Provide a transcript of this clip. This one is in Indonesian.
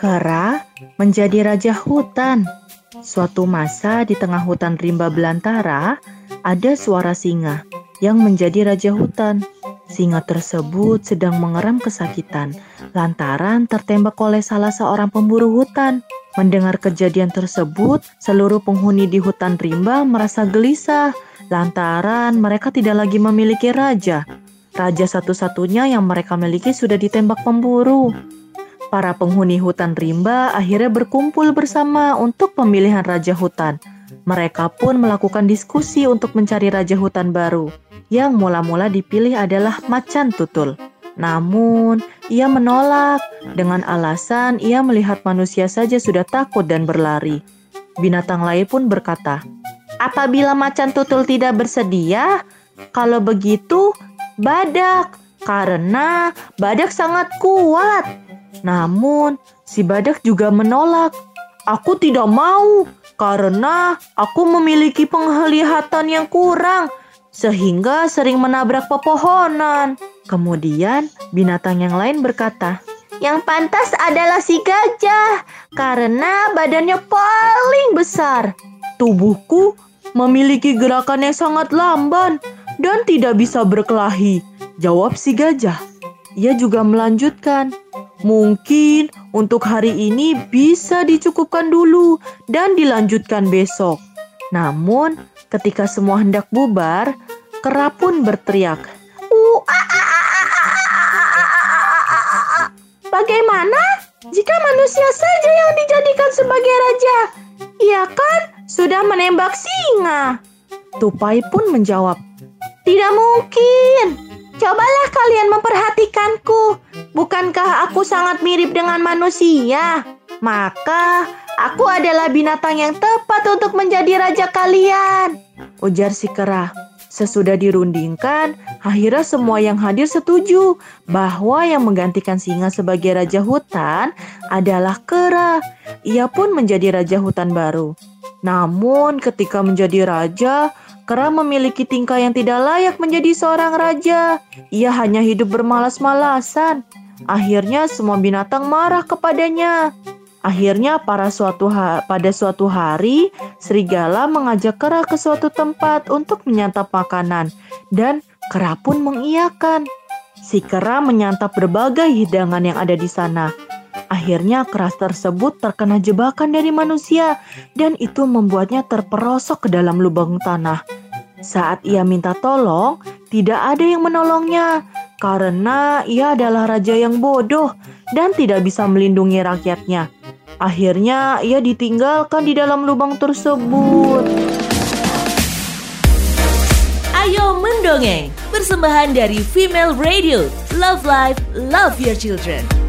Kera menjadi raja hutan. Suatu masa di tengah hutan rimba belantara, ada suara singa yang menjadi raja hutan. Singa tersebut sedang mengeram kesakitan lantaran tertembak oleh salah seorang pemburu hutan. Mendengar kejadian tersebut, seluruh penghuni di hutan rimba merasa gelisah lantaran mereka tidak lagi memiliki raja. Raja satu-satunya yang mereka miliki sudah ditembak pemburu. Para penghuni hutan rimba akhirnya berkumpul bersama untuk pemilihan raja hutan. Mereka pun melakukan diskusi untuk mencari raja hutan baru. Yang mula-mula dipilih adalah Macan Tutul. Namun, ia menolak dengan alasan ia melihat manusia saja sudah takut dan berlari. Binatang lain pun berkata, "Apabila Macan Tutul tidak bersedia, kalau begitu badak, karena badak sangat kuat." Namun, si badak juga menolak. Aku tidak mau karena aku memiliki penglihatan yang kurang sehingga sering menabrak pepohonan. Kemudian binatang yang lain berkata, "Yang pantas adalah si gajah karena badannya paling besar. Tubuhku memiliki gerakan yang sangat lamban dan tidak bisa berkelahi." Jawab si gajah. Ia juga melanjutkan, Mungkin untuk hari ini bisa dicukupkan dulu dan dilanjutkan besok. Namun, ketika semua hendak bubar, kera pun berteriak. Bagaimana jika manusia saja yang dijadikan sebagai raja? Ia kan sudah menembak singa. Tupai pun menjawab, Tidak mungkin. Cobalah kalian memperhatikanku. Bukankah aku sangat mirip dengan manusia? Maka aku adalah binatang yang tepat untuk menjadi raja kalian. Ujar si kera. Sesudah dirundingkan, akhirnya semua yang hadir setuju bahwa yang menggantikan singa sebagai raja hutan adalah kera. Ia pun menjadi raja hutan baru. Namun ketika menjadi raja, Kera memiliki tingkah yang tidak layak menjadi seorang raja. Ia hanya hidup bermalas-malasan. Akhirnya semua binatang marah kepadanya. Akhirnya para suatu pada suatu hari, serigala mengajak kera ke suatu tempat untuk menyantap makanan dan kera pun mengiyakan. Si kera menyantap berbagai hidangan yang ada di sana. Akhirnya keras tersebut terkena jebakan dari manusia dan itu membuatnya terperosok ke dalam lubang tanah. Saat ia minta tolong, tidak ada yang menolongnya karena ia adalah raja yang bodoh dan tidak bisa melindungi rakyatnya. Akhirnya ia ditinggalkan di dalam lubang tersebut. Ayo mendongeng, persembahan dari Female Radio. Love Life, Love Your Children.